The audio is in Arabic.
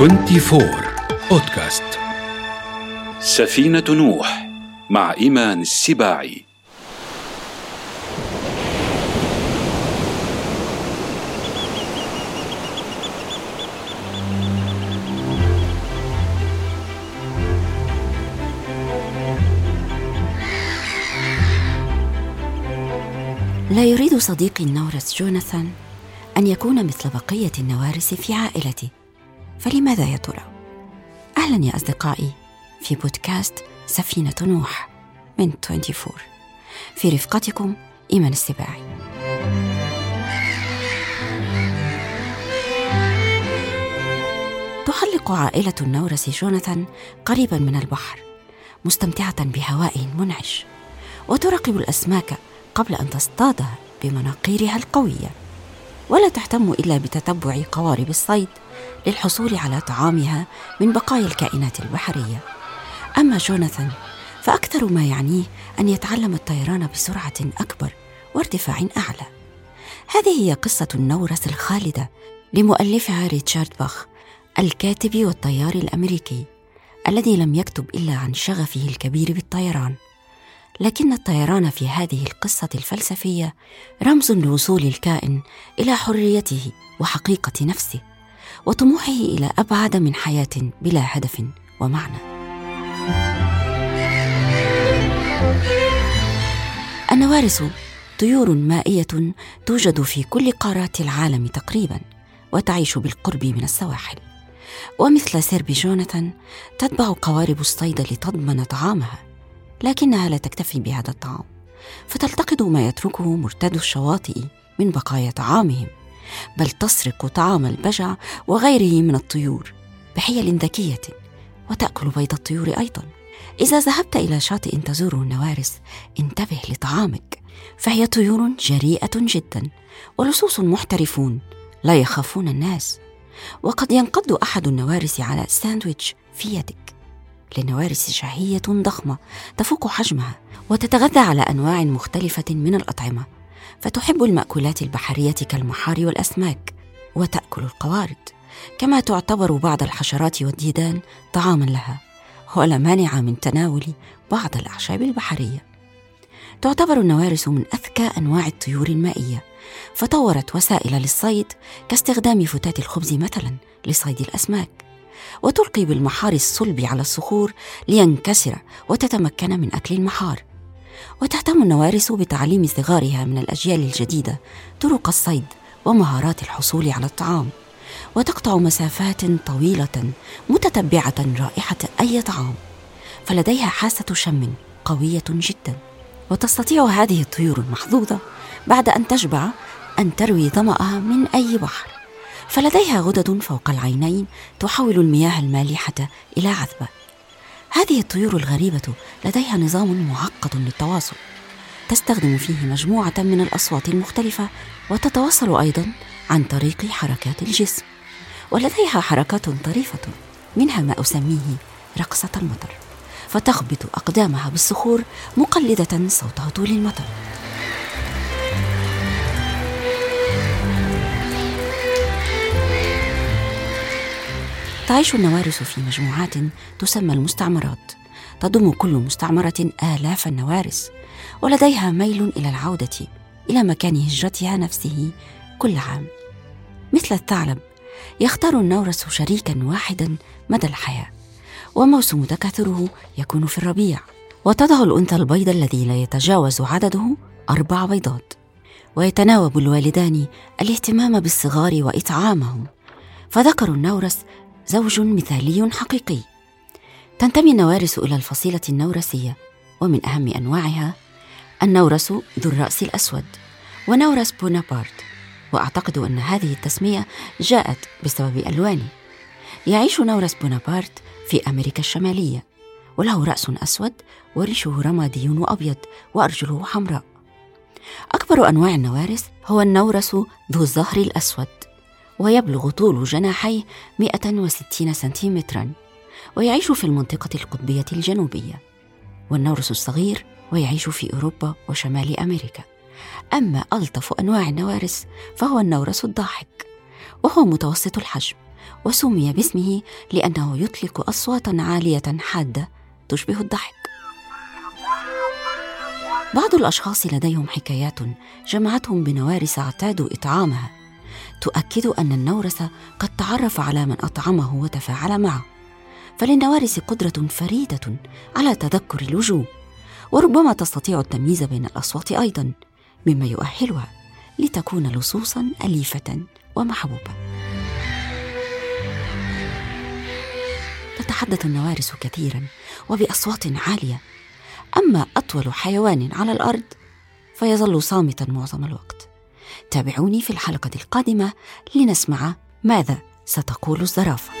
24 بودكاست سفينة نوح مع إيمان السباعي. لا يريد صديقي النورس جوناثان أن يكون مثل بقية النوارس في عائلتي. فلماذا يا ترى؟ أهلا يا أصدقائي في بودكاست سفينة نوح من 24 في رفقتكم إيمان السباعي. تحلق عائلة النورس جوناثان قريبا من البحر مستمتعة بهوائه المنعش وتراقب الأسماك قبل أن تصطادها بمناقيرها القوية. ولا تهتم إلا بتتبع قوارب الصيد للحصول على طعامها من بقايا الكائنات البحرية. أما جوناثان فأكثر ما يعنيه أن يتعلم الطيران بسرعة أكبر وارتفاع أعلى. هذه هي قصة النورس الخالدة لمؤلفها ريتشارد باخ الكاتب والطيار الأمريكي الذي لم يكتب إلا عن شغفه الكبير بالطيران. لكن الطيران في هذه القصة الفلسفية رمز لوصول الكائن إلى حريته وحقيقة نفسه وطموحه إلى أبعد من حياة بلا هدف ومعنى. النوارس طيور مائية توجد في كل قارات العالم تقريبا وتعيش بالقرب من السواحل. ومثل سيربي جوناثان تتبع قوارب الصيد لتضمن طعامها لكنها لا تكتفي بهذا الطعام فتلتقط ما يتركه مرتاد الشواطئ من بقايا طعامهم بل تسرق طعام البجع وغيره من الطيور بحيل ذكية وتأكل بيض الطيور أيضا. إذا ذهبت إلى شاطئ تزوره النوارس انتبه لطعامك فهي طيور جريئة جدا ولصوص محترفون لا يخافون الناس وقد ينقض أحد النوارس على ساندويتش في يدك. لنوارس شهية ضخمة تفوق حجمها وتتغذى على أنواع مختلفة من الأطعمة فتحب المأكولات البحرية كالمحار والأسماك وتأكل القوارض كما تعتبر بعض الحشرات والديدان طعاما لها ولا مانع من تناول بعض الأعشاب البحرية. تعتبر النوارس من أذكى أنواع الطيور المائية فطورت وسائل للصيد كاستخدام فتات الخبز مثلا لصيد الأسماك. وتلقي بالمحار الصلب على الصخور لينكسر وتتمكن من أكل المحار. وتهتم النوارس بتعليم صغارها من الأجيال الجديدة طرق الصيد ومهارات الحصول على الطعام. وتقطع مسافات طويلة متتبعة رائحة أي طعام. فلديها حاسة شم قوية جدا. وتستطيع هذه الطيور المحظوظة بعد أن تشبع أن تروي ظماها من أي بحر. فلديها غدد فوق العينين تحول المياه المالحة إلى عذبة. هذه الطيور الغريبة لديها نظام معقد للتواصل. تستخدم فيه مجموعة من الأصوات المختلفة وتتواصل أيضا عن طريق حركات الجسم. ولديها حركات طريفة منها ما أسميه رقصة المطر فتخبط أقدامها بالصخور مقلدة صوت هطول المطر تعيش النوارس في مجموعات تسمى المستعمرات. تضم كل مستعمرة آلاف النوارس ولديها ميل إلى العودة إلى مكان هجرتها نفسه كل عام. مثل الثعلب يختار النورس شريكا واحدا مدى الحياة وموسم تكاثره يكون في الربيع. وتضع الأنثى البيض الذي لا يتجاوز عدده أربع بيضات. ويتناوب الوالدان الاهتمام بالصغار وإطعامهم. فذكر النورس زوج مثالي حقيقي. تنتمي النوارس إلى الفصيلة النورسية ومن أهم أنواعها النورس ذو الرأس الأسود ونورس بونابرت. وأعتقد أن هذه التسمية جاءت بسبب ألوانه. يعيش نورس بونابرت في أمريكا الشمالية وله رأس أسود وريشه رمادي وأبيض وأرجله حمراء. أكبر أنواع النوارس هو النورس ذو الظهر الأسود. ويبلغ طول جناحيه 160 سنتيمترا ويعيش في المنطقة القطبية الجنوبية والنورس الصغير ويعيش في أوروبا وشمال أمريكا. أما ألطف أنواع النوارس فهو النورس الضاحك وهو متوسط الحجم وسمي باسمه لأنه يطلق أصواتا عالية حادة تشبه الضحك. بعض الأشخاص لديهم حكايات جمعتهم بنوارس اعتادوا إطعامها. تؤكد أن النورس قد تعرف على من أطعمه وتفاعل معه. فللنوارس قدرة فريدة على تذكر الوجوه وربما تستطيع التمييز بين الأصوات أيضا مما يؤهلها لتكون لصوصا أليفة ومحبوبة. تتحدث النوارس كثيرا وبأصوات عالية أما أطول حيوان على الأرض فيظل صامتا معظم الوقت. تابعوني في الحلقة القادمة لنسمع ماذا ستقول الزرافة.